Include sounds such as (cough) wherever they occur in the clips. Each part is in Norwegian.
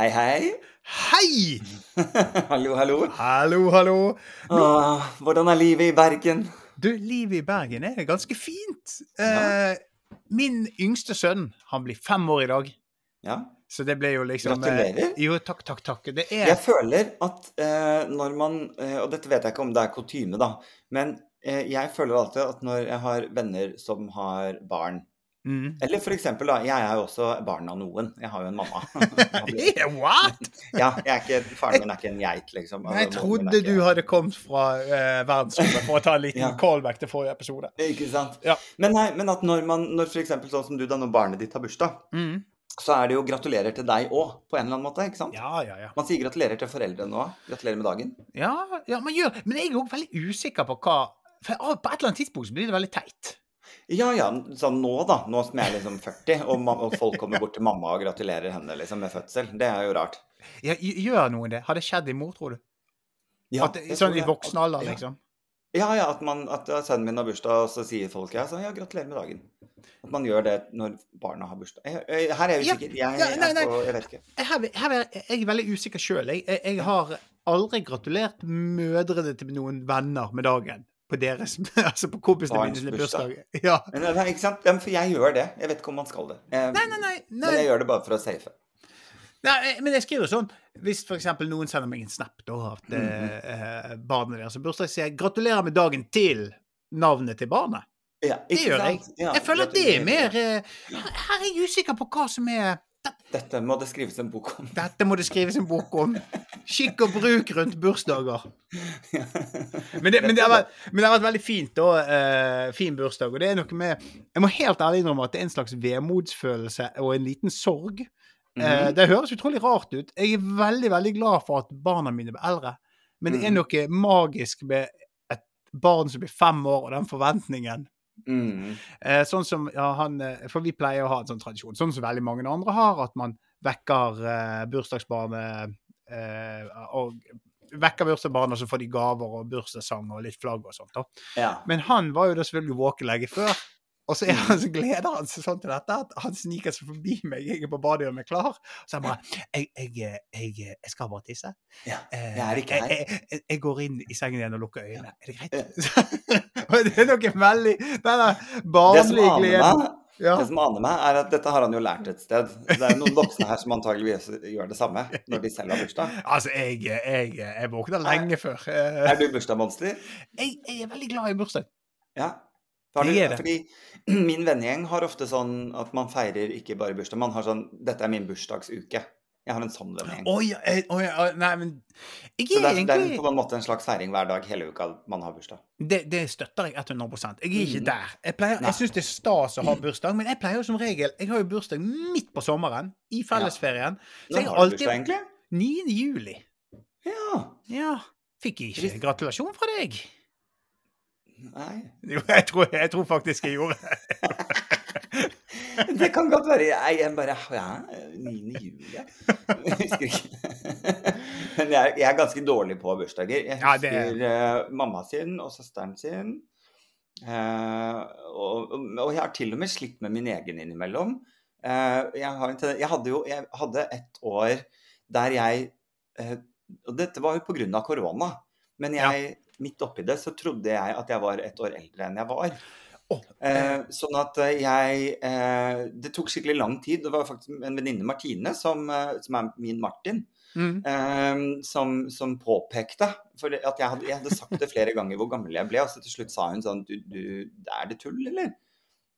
Hei, hei. Hei! (laughs) hallo, hallo. Hallo, hallo. Åh, hvordan er livet i Bergen? Du, livet i Bergen er ganske fint. Eh, min yngste sønn, han blir fem år i dag. Ja. Så det ble jo liksom eh, Gratulerer. Jo, takk, takk, takk. Det er Jeg føler at eh, når man eh, Og dette vet jeg ikke om det er kutyme, da. Men eh, jeg føler alltid at når jeg har venner som har barn mm. Eller for eksempel, da. Jeg er jo også barn av noen. Jeg har jo en mamma. (laughs) What?! ja, ikke, faren min er ikke en geit, liksom. Jeg Altså, trodde ikke... du hadde kommet fra uh, verdensrommet for å ta en liten (laughs) Ja. callback til forrige episode. Ikke sant? Ja. Men, nei, men at når man, når eksempel sånn som du, da, når barnet ditt har bursdag, Mm. så er det jo gratulerer til deg òg, på en eller annen måte. ikke sant? Ja, ja, ja. Man sier gratulerer til foreldrene òg. Gratulerer med dagen. Ja, ja, man gjør Men jeg er òg veldig usikker på hva For på et eller annet tidspunkt så blir det veldig teit. Ja ja, sånn nå, da. Nå som jeg er liksom 40, og, og folk kommer bort til mamma og gratulerer henne liksom med fødsel. Det er jo rart. Ja, gj- gjør noen det? Har det skjedd i mor, tror du? Ja, At, sånn i voksen alder, liksom? Ja, ja, at, man, at sønnen min har bursdag, og så sier folk ja, så, ja, gratulerer med dagen. At man gjør det når barna har bursdag. Jeg, her er jeg usikker. Jeg, jeg, jeg, jeg vet ikke. Her, her er jeg veldig usikker sjøl. Jeg har aldri gratulert mødrene til noen venner med dagen. På deres (laughs) Altså på kompisene mine sine bursdag. bursdager. Ja. Nei, ikke sant? For jeg gjør det. Jeg vet ikke om man skal det. Jeg, Nei, nei, nei. Men jeg gjør det bare for å safe. Nei, eh, men jeg skriver sånn Hvis f.eks. noen sender meg en snap da, at mm -hmm. eh, barnet deres har bursdag, sier jeg 'gratulerer med dagen' til navnet til barnet. Ja, Det gjør jeg. sant? Ja, Jeg føler at det er mer eh, her er jeg usikker på hva som er Dette må det skrives en bok om. Dette må det skrives en bok om. Skikk og bruk rundt bursdager. (laughs) Men det, men det, har, vært, men det har vært veldig fint, da. uh, fin bursdag. Og det er noe med Jeg må helt ærlig innrømme at det er en slags vemodsfølelse og en liten sorg. Eh, Mhm. det høres utrolig rart ut. Jeg er veldig, veldig glad for at barna mine blir eldre. Men det er Mhm. noe magisk med et barn som blir fem år, og den forventningen. Mm. Eh, sånn som ja, han eh, For vi pleier å ha en sånn tradisjon, sånn som veldig mange andre har, at man vekker eh, bursdagsbarnet eh, og vekker bursdagsbarnet, og så får de gaver og bursdagssang og litt flagg og sånt. Ja. Men han var jo da selvfølgelig våken lenge før. Og så, er han, så gleder han seg sånn til dette at han sniker seg forbi meg. Jeg er på badet og er klar. Så han bare jeg, jeg, jeg, jeg skal bare tisse. ja. Eh, Jeg er ikke her. Jeg, går inn i sengen igjen og lukker øynene. Er det greit? (laughs) (laughs) Det er noe veldig Det som barnlig meg, Ja. det som aner meg, er at dette har han jo lært et sted. Det er noen voksne her som antageligvis gjør det samme når de selv har bursdag. (laughs) Altså, jeg, jeg, jeg våkna lenge før. Eh, Er du bursdagsmonster? Jeg, jeg er veldig glad i bursdag. Ja. Du, det er det. Fordi min vennegjeng har ofte sånn at man feirer ikke bare bursdag, man har sånn 'Dette er min bursdagsuke'. Jeg har en sånn vennegjeng. Oi, oi, oi, nei, men Jeg Så det er er, det er på en måte en slags feiring hver dag hele uka man har bursdag. det, det støtter jeg 100 Jeg er ikke Mm. der. Jeg, pleier- jeg syns det er stas å ha bursdag, men jeg pleier jo som regel Jeg har jo bursdag midt på sommeren, i fellesferien. Når jeg har du bursdag, alltid egentlig? 9. juli. Ja. Ja. Fikk jeg ikke gratulasjon fra deg? Nei. Jo, jeg tror, jeg tror faktisk jeg gjorde det. (laughs) Det kan godt være. Jeg, jeg bare Ja, 9. juli. Jeg husker ikke. Men jeg, jeg er ganske dårlig på bursdager. Jeg Ja, det- husker eh, mamma sin og søsteren sin. Uh, og, og jeg har til og med slitt med min egen innimellom. Uh, jeg, har jeg hadde jo jeg hadde et år der jeg Og dette var jo pga. korona. Men jeg, midt oppi det så trodde jeg at jeg var et år eldre enn jeg var. Åh, Eh, sånn at eh, jeg eh, Det tok skikkelig lang tid. Det var faktisk en venninne, Martine, som, eh, som er min Martin, mm. eh, som, som påpekte For at jeg hadde, jeg hadde sagt det flere ganger hvor gammel jeg ble, og så til slutt sa hun sånn du, du, Er det tull, eller?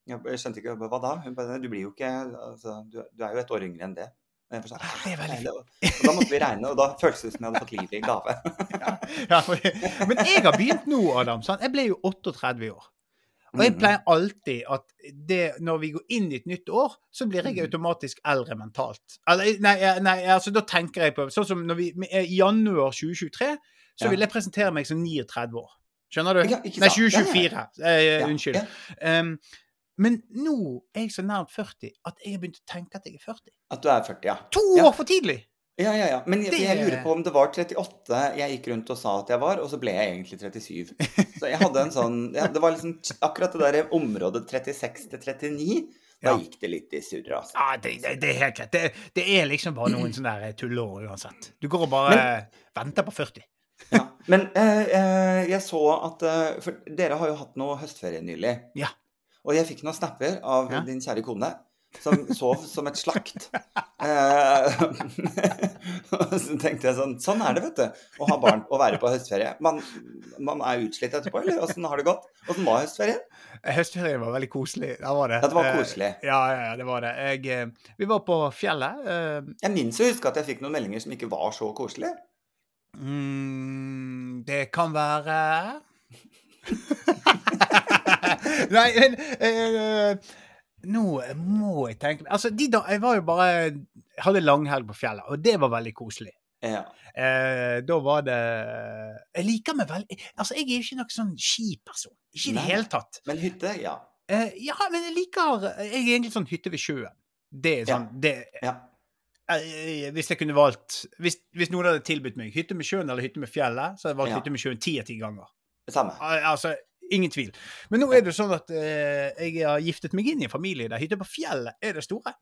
Jeg skjønte ikke hva da. Hun bare Du blir jo ikke altså, du, du er jo et år yngre enn det. Og jeg bare sånn, Det er veldig «Nei, det- Og da måtte vi regne, og da føltes det som jeg hadde fått livet i gave. (laughs) Ja, for, men jeg har begynt nå, Adam. Sant? Jeg ble jo 38 år. Og jeg Mhm. pleier alltid at det, når vi går inn i et nytt år, så blir jeg Mhm. automatisk eldre mentalt. Eller, nei, nei, altså da tenker jeg på Sånn som når vi I januar 2023 så vil jeg presentere meg som 39 år. Skjønner du? Ja, nei, sant? Ja, ja. 2024. Eh, Ja, unnskyld. ja. Um, men nå er jeg så nært 40 at jeg har begynt å tenke at jeg er 40. At du er 40, ja. To år for tidlig! Ja, ja, ja. Men jeg, jeg lurer på om det var 38 jeg gikk rundt og sa at jeg var, og så ble jeg egentlig 37. Så jeg hadde en sånn ja, Det var liksom akkurat det der området 36 til 39. Da gikk det litt i surret, altså. Ja, det, det, det er helt greit. Det, det er liksom bare noen sånne der tullår uansett. Du går og bare venter på 40. Ja. Men eh, eh, jeg så at eh, For dere har jo hatt noe høstferie nylig. Ja. Og jeg fikk noen snapper av Ja. din kjære kone som sov som et slakt. Eh, (laughs) så tenkte jeg sånn Sånn er det, vet du. Å ha barn og være på høstferie. Man, man er utslitt etterpå, eller åssen har det gått? Åssen var høstferien? Høstferien var veldig koselig. Det var det. Ja, det var Eh, koselig. Ja, ja, ja, det var det. Jeg, eh, vi var på fjellet. eh, Jeg minnes å huske at jeg fikk noen meldinger som ikke var så koselige. Mm, det kan være (laughs) Nei, men Nå må jeg tenke Altså, de da Jeg var jo bare jeg hadde langhelg på fjellet, og det var veldig koselig. Ja. Eh, da var det Jeg liker meg veldig Altså, jeg er jo ikke noen sånn skiperson. Ikke i det hele tatt. Men hytte, ja. Eh, ja, men jeg liker Jeg er egentlig sånn hytte ved sjøen. Det er sånn det, ja. eh, Hvis jeg kunne valgt hvis, hvis noen hadde tilbudt meg hytte med sjøen eller hytte med fjellet, så hadde jeg valgt Ja. hytte med sjøen ti av ti ganger. Samme. Al- Altså, ingen tvil. Men nå er det sånn at eh, jeg har giftet meg inn i en familie der hytte på fjellet er det store.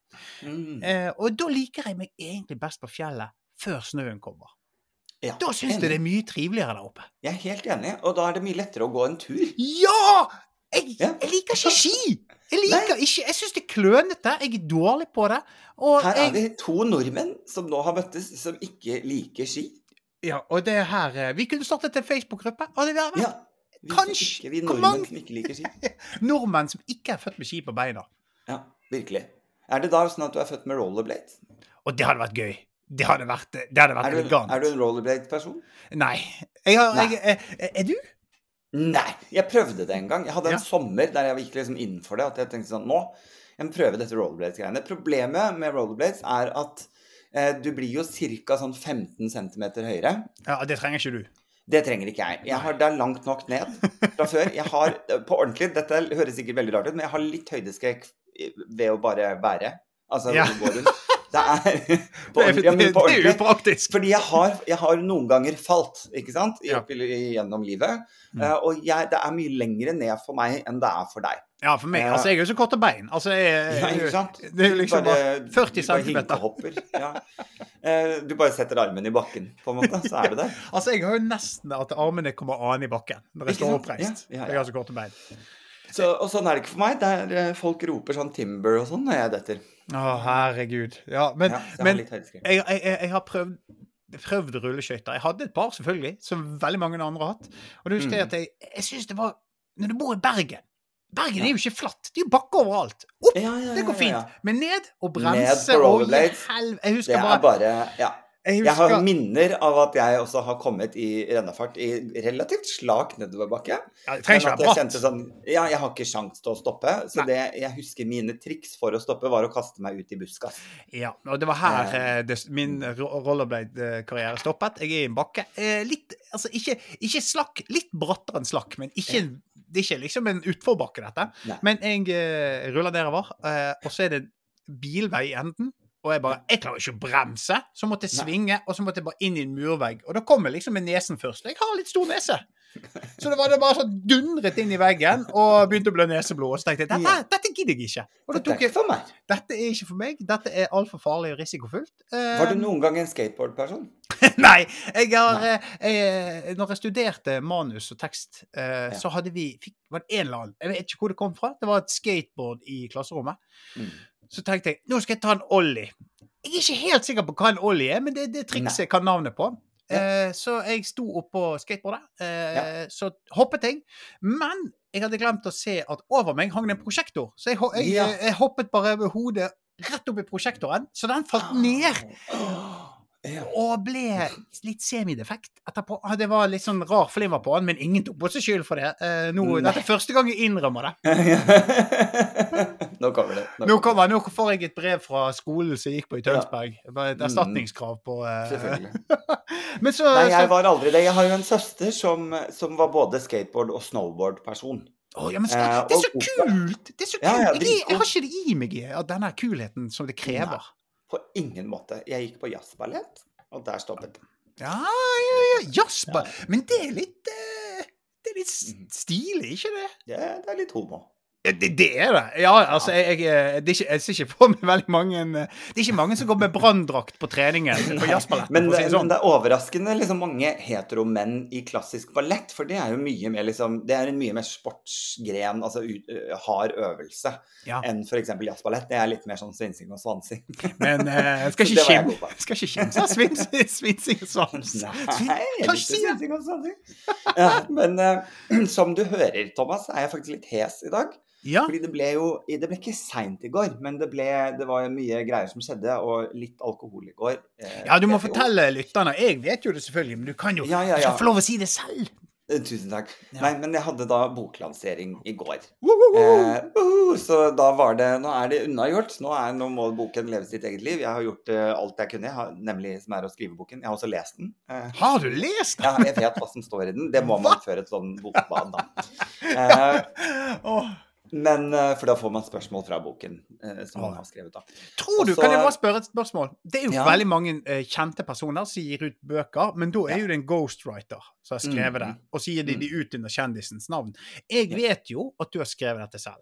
Mm. Eh, og da liker jeg meg egentlig best på fjellet før snøen kommer. Ja, Da syns jeg det er mye triveligere der oppe. Jeg er helt enig, og da er det mye lettere å gå en tur. Ja! Jeg, Ja. jeg liker ikke ski! Jeg liker ikke Jeg syns det er klønete. Jeg er dårlig på det. Her er jeg, vi to nordmenn som nå har møttes, som ikke liker ski. ja, og det er her eh, Vi kunne startet en Facebook-gruppe. Og det er Ja. Kanskje- vi nordmenn som ikke liker ski. (laughs) nordmenn som ikke er født med ski på beina. Ja, virkelig. Er det da sånn at du er født med rollerblade? Og det hadde vært gøy. Det hadde vært, det hadde vært Er du, elegant. er du en rollerblade-person? Nei. Har, Nei. jeg, er, er du? Nei, jeg prøvde det en gang. Jeg hadde en Ja. sommer der jeg gikk liksom inn for det. At jeg tenkte sånn Nå, jeg må prøve dette rollerblades-greiene. Problemet med rollerblades er at eh, du blir jo ca. sånn 15 cm høyere. Ja, det trenger ikke du. Det trenger ikke jeg. jeg har, det er langt nok ned fra før. Jeg har på ordentlig, Dette høres sikkert veldig rart ut, men jeg har litt høydeskrekk ved å bare være. Altså Ja. gå rundt. Det er på ordentlig. Ja, på det er upraktisk. Fordi jeg har, jeg har noen ganger falt, ikke sant, gjennom livet. Mm. Eh, og jeg, det er mye lengre ned for meg enn det er for deg. Ja, for meg. Altså, jeg er jo så korte bein. Altså, jeg, Ja, ikke sant? (laughs) Det er liksom bare 40 du bare Ja. Eh, Du bare setter armen i bakken, på en måte, så er det der. (laughs) Altså, jeg har jo nesten at armene kommer an i bakken når jeg står oppreist. Ja, ja. Jeg har så korte bein. Så, og sånn er det ikke for meg. Der eh, folk roper sånn timber og sånn når jeg detter. Å, herregud. Ja, men, men jeg, jeg, jeg har prøvd prøvd rulleskøyter. Jeg hadde et par, selvfølgelig, som veldig mange andre har hatt. Og du husker Mm. at jeg, jeg syns det var Når du bor i Bergen Bergen er jo ikke flatt. Det er jo bakke overalt. Opp! Ja, ja, Det går fint. Men ned og Ned bremse på og rollerblades. helv... Jeg husker er bare, bare Ja. jeg Jeg har minner av at jeg også har kommet i rennafart i relativt slak nedoverbakke. ja, Det trenger ikke være bratt. sånn Ja, jeg har ikke sjans til å stoppe. Så det jeg husker mine triks for å stoppe, var å kaste meg ut i buskas. Ja, og det var her eh, det, min rollerblade-karriere stoppet. Jeg er i en bakke. Eh, litt Altså, ikke, ikke slakk. Litt brattere enn slakk, men ikke, det er ikke liksom en utforbakke, dette. Nei. Men jeg uh, ruller nedover, uh, og så er det bilvei i enden. Og jeg bare Jeg klarer ikke å bremse. Så måtte jeg svinge, og så måtte jeg bare inn i en murvegg. Og da kom jeg liksom med nesen først. Jeg har litt stor nese. Så det var det bare sånn dundret inn i veggen og begynte å blø neseblod. Og så tenkte jeg dette, dette gidder jeg ikke. Og da tok jeg for meg. Dette er ikke for meg. Dette er altfor farlig og risikofullt. Eh, Var du noen gang en skateboardperson? (laughs) Nei. Jeg har, Nei. eh, Jeg, når jeg studerte manus og tekst, eh, så hadde vi fikk, var det en eller annen, Jeg vet ikke hvor det kom fra. Det var et skateboard i klasserommet. Mm. Så tenkte jeg nå skal jeg ta en ollie. Jeg er ikke helt sikker på hva en ollie er, men det er det trikset jeg kan navnet på. Eh, så jeg sto oppå skateboardet. Eh, Så hoppet jeg. Men jeg hadde glemt å se at over meg hang det en prosjektor. Så jeg, jeg, Ja. jeg hoppet bare med hodet rett opp i prosjektoren, så den falt ned. Ja. Og ble litt semidefekt etterpå. Ah, Det var litt sånn rar flimmer på den, men ingen tok på seg skyld for det. Eh, nå, dette er første gang jeg innrømmer det. (laughs) Nå kommer det. Nå, kommer, nå får jeg et brev fra skolen som jeg gikk på i Tønsberg. Bare Et Mm. erstatningskrav på uh... Selvfølgelig. (laughs) Men så, Nei, jeg var aldri det. Jeg har jo en søster som, som var både skateboard- og snowboard-person. Å, ja, men så, Eh, Det er så kult! Det er så kult! Ja, ja, jeg, jeg har ikke det i meg, av denne kulheten som det krever. På ingen måte. Jeg gikk på jazzballett, og der stoppet det. Ja, ja, ja. Jazzbar. Men det er litt eh, Det er litt Mhm. stilig, ikke det? Ja, det er litt homo. Det, det er det. Ja, altså, jeg, jeg, det ikke, jeg ser ikke på meg veldig mange Det er ikke mange som går med branndrakt på treningen (laughs) på jazzballetten. Men, si det sånn. men det er overraskende liksom, mange heteromenn i klassisk ballett, for det er jo mye mer liksom Det er en mye mer sportsgren, altså ut, hard øvelse, Ja. enn f.eks. jazzballett. Det er litt mer sånn svinsing og svansing. (laughs) Men uh, (laughs) skal ikke det jeg skim- god på. skal ikke kimse av svins- svinsing og svans. Nei, ikke si svinsing og svansing. Ja, men uh, (clears throat) som du hører, Thomas, er jeg faktisk litt hes i dag. Ja. Fordi det ble jo Det ble ikke seint i går, men det, ble, det var mye greier som skjedde, og litt alkohol i går. eh, ja, du må fortelle lytterne. Jeg vet jo det selvfølgelig, men du kan jo Ja, ja, ja. få lov å si det selv. Eh, Tusen takk. Nei, men jeg hadde da boklansering i går. Eh, uh, så da var det Nå er det unnagjort. Nå, er, nå må boken leve sitt eget liv. Jeg har gjort uh, alt jeg kunne, jeg har, nemlig som er å skrive boken. Jeg har også lest den. Eh, Har du lest ja, jeg vet hva som står i den. Det må man før et sånn bokbad, da. (laughs) Eh, Åh. Men eh, For da får man spørsmål fra boken eh, som man har skrevet, da. Tror du, Også, Kan jeg bare spørre et spørsmål? Det er jo Ja. veldig mange eh, kjente personer som gir ut bøker, men da er Ja. jo det en ghostwriter som har skrevet det, Mm. og så gir de Mm. de ut under kjendisens navn. Jeg vet jo at du har skrevet dette selv.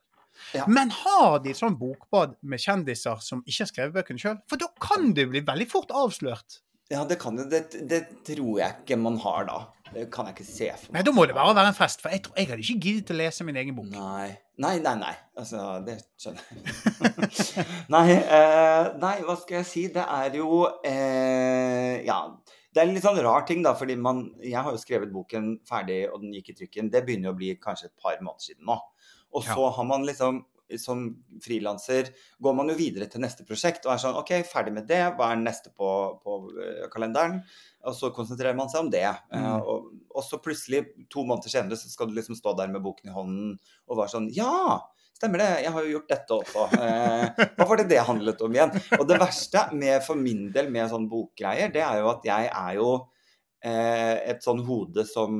Ja. Men har de sånn bokbad med kjendiser som ikke har skrevet bøkene sjøl? For da kan det bli veldig fort avslørt. Ja, det kan det, det tror jeg ikke man har da. Det kan jeg ikke se for Nei, meg. da må det bare være en fest, for jeg, tror, jeg hadde ikke giddet å lese min egen bok. Nei. Nei, nei, nei. Altså, det skjønner jeg. (laughs) nei, eh, nei, hva skal jeg si? Det er jo eh, Ja. Det er en litt sånn rar ting, da, fordi man Jeg har jo skrevet boken ferdig, og den gikk i trykken. Det begynner jo å bli kanskje et par måneder siden nå. Og så har man liksom som frilanser går man jo videre til neste prosjekt og er sånn OK, ferdig med det. Hva er neste på, på eh, kalenderen? Og så konsentrerer man seg om det. Eh, Mm. og, og så plutselig, to måneder senere, så skal du liksom stå der med boken i hånden og være sånn Ja! Stemmer det, jeg har jo gjort dette også. Eh, hva var det det handlet om igjen? Og det verste med, for min del med sånn bokgreier, det er jo at jeg er jo et sånn hode som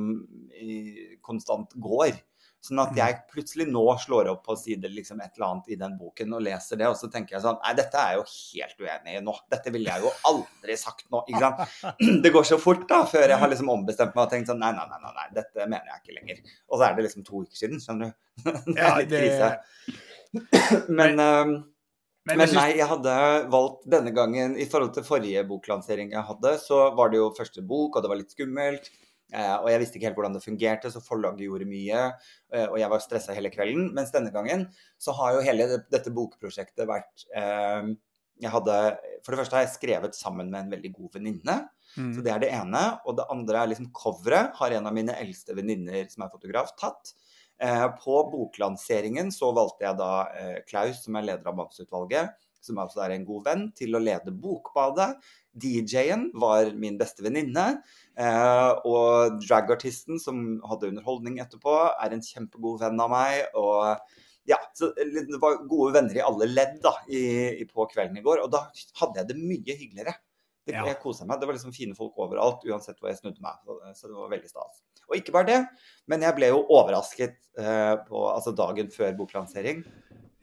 konstant går. Sånn at jeg plutselig nå slår opp på side liksom et eller annet i den boken og leser det, og så tenker jeg sånn Nei, dette er jeg jo helt uenig i nå. Dette ville jeg jo aldri sagt nå. ikke sant? (clears throat) Det går så fort da, før jeg har liksom ombestemt meg og tenkt sånn Nei, nei, nei, nei, nei dette mener jeg ikke lenger. Og så er det liksom to uker siden, skjønner du. (laughs) Det er litt krise. (clears throat) Men, ehm, Men, synes- nei, jeg hadde valgt denne gangen I forhold til forrige boklansering jeg hadde, så var det jo første bok, og det var litt skummelt. Eh, og jeg visste ikke helt hvordan det fungerte, så forlaget gjorde mye. Eh, og jeg var stressa hele kvelden. Mens denne gangen så har jo hele dette bokprosjektet vært eh, jeg hadde, For det første har jeg skrevet sammen med en veldig god venninne. Mm. Så det er det ene. Og det andre er liksom coveret. Har en av mine eldste venninner som er fotograf, tatt. Eh, på boklanseringen så valgte jeg da eh, Klaus, som er leder av Mannsutvalget, som altså er en god venn, til å lede Bokbadet. DJ-en var min beste venninne. Eh, og dragartisten som hadde underholdning etterpå, er en kjempegod venn av meg. Og ja, så det var gode venner i alle ledd da, i, på kvelden i går. Og da hadde jeg det mye hyggeligere. Det, Ja. Jeg kosa meg. Det var liksom fine folk overalt, uansett hvor jeg snudde meg. Så, så det var veldig stas. Og ikke bare det, men jeg ble jo overrasket eh, på altså dagen før boklansering.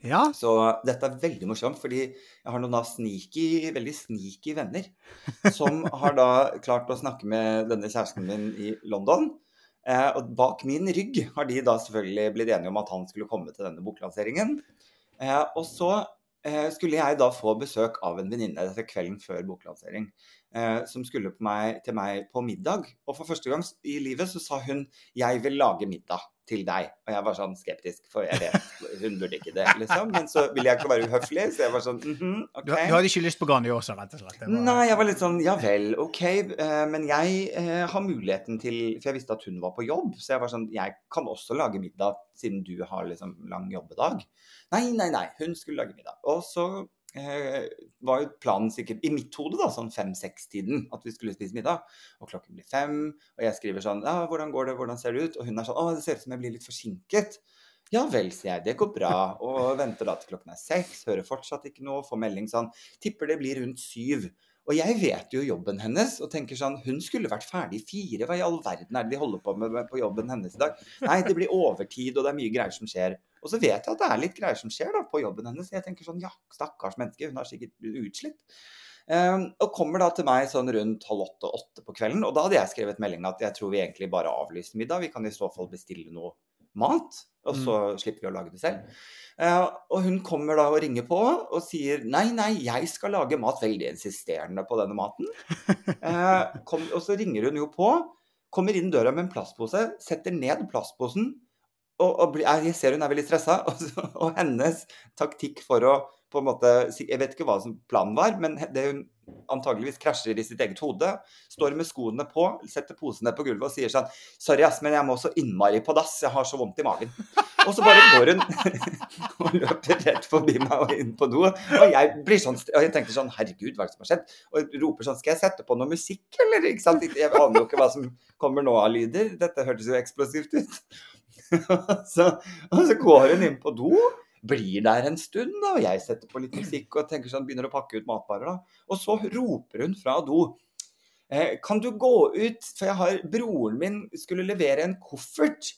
Ja. Så dette er veldig morsomt, fordi jeg har noen da sneaky, veldig sneaky venner som har da klart å snakke med denne kjæresten min i London. Eh, og bak min rygg har de da selvfølgelig blitt enige om at han skulle komme til denne boklanseringen. Eh, og så eh, skulle jeg da få besøk av en venninne kvelden før boklansering. Eh, som skulle på meg, til meg på middag. Og for første gang i livet så sa hun 'jeg vil lage middag' til deg. Og jeg var sånn skeptisk, for jeg vet hun burde ikke det, liksom. Men så ville jeg ikke være uhøflig, så jeg var sånn mm Du, OK. du hadde ikke lyst på Grandiosa, rett og slett? Var- Nei, jeg var litt sånn ja vel, OK. eh, men jeg eh, har muligheten til For jeg visste at hun var på jobb, så jeg var sånn Jeg kan også lage middag siden du har liksom lang jobbedag. Nei, nei, nei. Hun skulle lage middag. Og så var jo planen sikkert i mitt hode da, sånn fem-seks-tiden at vi skulle spise middag. Og klokken blir fem, og jeg skriver sånn Ja, hvordan går det, hvordan ser det ut? Og hun er sånn Å, det ser ut som jeg blir litt forsinket. Ja vel, sier jeg. Det går bra. Og venter da til klokken er seks. Hører fortsatt ikke noe. Får melding sånn Tipper det blir rundt syv. Og jeg vet jo jobben hennes og tenker sånn Hun skulle vært ferdig fire. Hva i all verden er det de holder på med på jobben hennes i dag? Nei, det blir overtid, og det er mye greier som skjer. Og så vet jeg at det er litt greier som skjer da på jobben hennes. Jeg tenker sånn Ja, stakkars menneske. Hun har sikkert utslitt. Um, og kommer da til meg sånn rundt halv åtte-åtte på kvelden. Og da hadde jeg skrevet melding at jeg tror vi egentlig bare avlyser middag. Vi kan i så fall bestille noe mat, og så slipper vi å lage det selv. Uh, og hun kommer da og ringer på og sier nei, nei, jeg skal lage mat. Veldig insisterende på denne maten. Uh, (laughs) kom, og så ringer hun jo på, kommer inn døra med en plastpose, setter ned plastposen. Og, og bli, jeg ser hun er veldig stressa, (laughs) og, og hennes taktikk for å på en måte, Jeg vet ikke hva som planen var, men det hun antageligvis krasjer i sitt eget hode, står med skoene på, setter posen ned på gulvet og sier sånn Sorry, ass, men jeg må så innmari på dass. Jeg har så vondt i magen. Og så bare går hun og løper rett forbi meg og inn på do. Og jeg blir sånn Og jeg tenker sånn Herregud, hva er det som har skjedd? Og roper sånn Skal jeg sette på noe musikk, eller? Ikke sant? Jeg aner jo ikke hva som kommer nå av lyder. Dette hørtes jo eksplosivt ut. (laughs) så, og så går hun inn på do. Blir der en stund, da, og jeg setter på litt musikk og tenker sånn, begynner å pakke ut matvarer. da. Og så roper hun fra do. Eh, kan du gå ut, for jeg har Broren min skulle levere en koffert.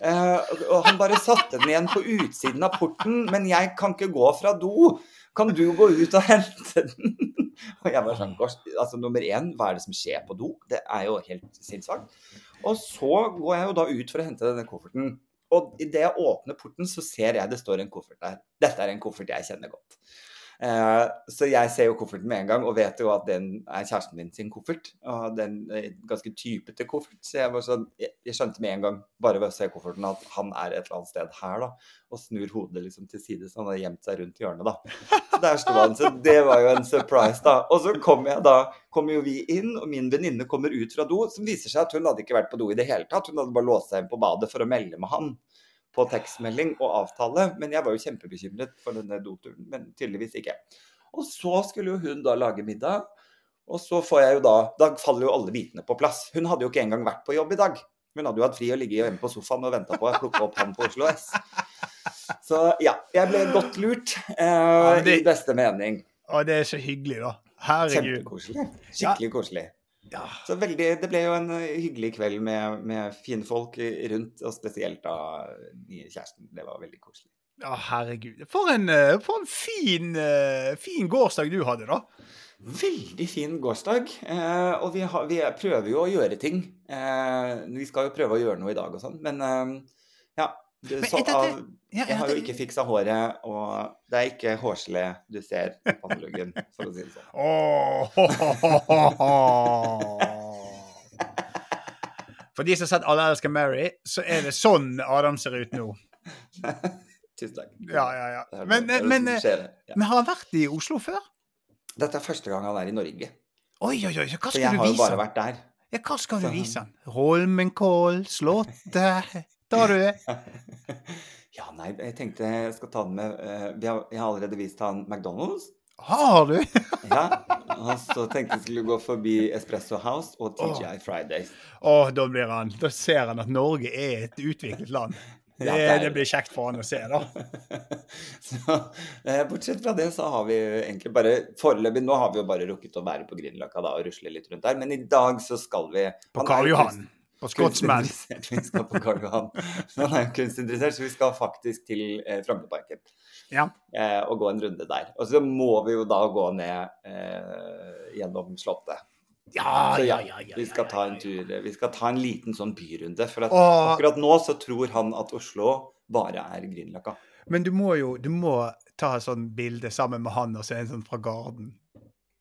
Eh, og- han bare satte den igjen på utsiden av porten, men jeg kan ikke gå fra do. Kan du gå ut og hente den? (laughs) Og jeg var sånn Altså, nummer én, hva er det som skjer på do? Det er jo helt sinnssvakt. Og så går jeg jo da ut for å hente denne kofferten. Og idet jeg åpner porten, så ser jeg det står en koffert der. Dette er en koffert jeg kjenner godt. Eh, så jeg ser jo kofferten med en gang og vet jo at den er kjæresten min sin koffert. Og den er ganske typete koffert. Så jeg, sånn, jeg, skjønte med en gang, bare ved å se kofferten, at han er et eller annet sted her, da. Og snur hodet liksom til side, så han har gjemt seg rundt hjørnet, da. Så der sto han. Så det var jo en surprise, da. Og så kommer jeg da, kommer jo vi inn, og min venninne kommer ut fra do, som viser seg at hun hadde ikke vært på do i det hele tatt. Hun hadde bare låst seg inn på badet for å melde med han på tekstmelding og avtale. Men jeg var jo kjempebekymret for denne doturen, men tydeligvis ikke. Og så skulle jo hun da lage middag. Og så får jeg jo da Da faller jo alle bitene på plass. Hun hadde jo ikke engang vært på jobb i dag. Hun hadde jo hatt fri og ligget hjemme på sofaen og venta på å plukke opp han på Oslo S. Så ja, jeg ble godt lurt, eh, ja, det- i beste mening. Å, det er så hyggelig, da. Herregud. Kjempekoselig. Skikkelig koselig. Ja. Så veldig, Det ble jo en eh, hyggelig kveld med, med fine folk rundt, og spesielt da nye kjæresten. Det var veldig koselig. ja, herregud. For en, eh, for en fin, eh, fin gårsdag du hadde, da. Veldig fin gårsdag. Eh, og vi, har, vi prøver jo å gjøre ting. Eh, vi skal jo prøve å gjøre noe i dag og sånn, men eh, ja. Men så, etter, av, Ja, jeg har jo ikke fiksa håret, og det er ikke hårgelé du ser på panneluggen, for å si det sånn. Åh. For de som har sett Alle elsker Mary, så er det sånn Adam ser ut nå. (laughs) Tusen takk. Ja, ja, ja. Men, men, ja. men har han vært i Oslo før? Dette er første gang han er i Norge, Oi, oi, oi. Hva så For jeg har jo bare vært der. Ja, hva skal du vise han? Holmenkoll, Slottet (laughs) Tar du det? (laughs) Ja, nei, jeg tenkte jeg skal ta den med eh, vi har, Jeg har allerede vist han McDonald's. Har du? (laughs) Ja, og så tenkte jeg skulle gå forbi Espresso House og TGI Fridays. Å, da blir han Da ser han at Norge er et utviklet land. (laughs) Det, Ja, det det blir kjekt for han å se, da. Så, eh, bortsett fra det så har vi egentlig bare Foreløpig nå har vi jo bare rukket å være på Grünerløkka da og rusle litt rundt der, men i dag så skal vi På Karl jo Johan. Scotsman. Vi skal på Karl Johan. Så Han er jo kunstinteressert, så vi skal faktisk til eh, Frognerparken. Ja. Eh, og gå en runde der. Og så må vi jo da gå ned eh, gjennom Slottet. Ja, Så ja, ja, ja, vi skal ta en tur Vi skal ta en liten sånn byrunde. For Åh. akkurat nå så tror han at Oslo bare er Grünerløkka. Men du må jo du må ta et sånt bilde sammen med han og se en sånn fra Garden.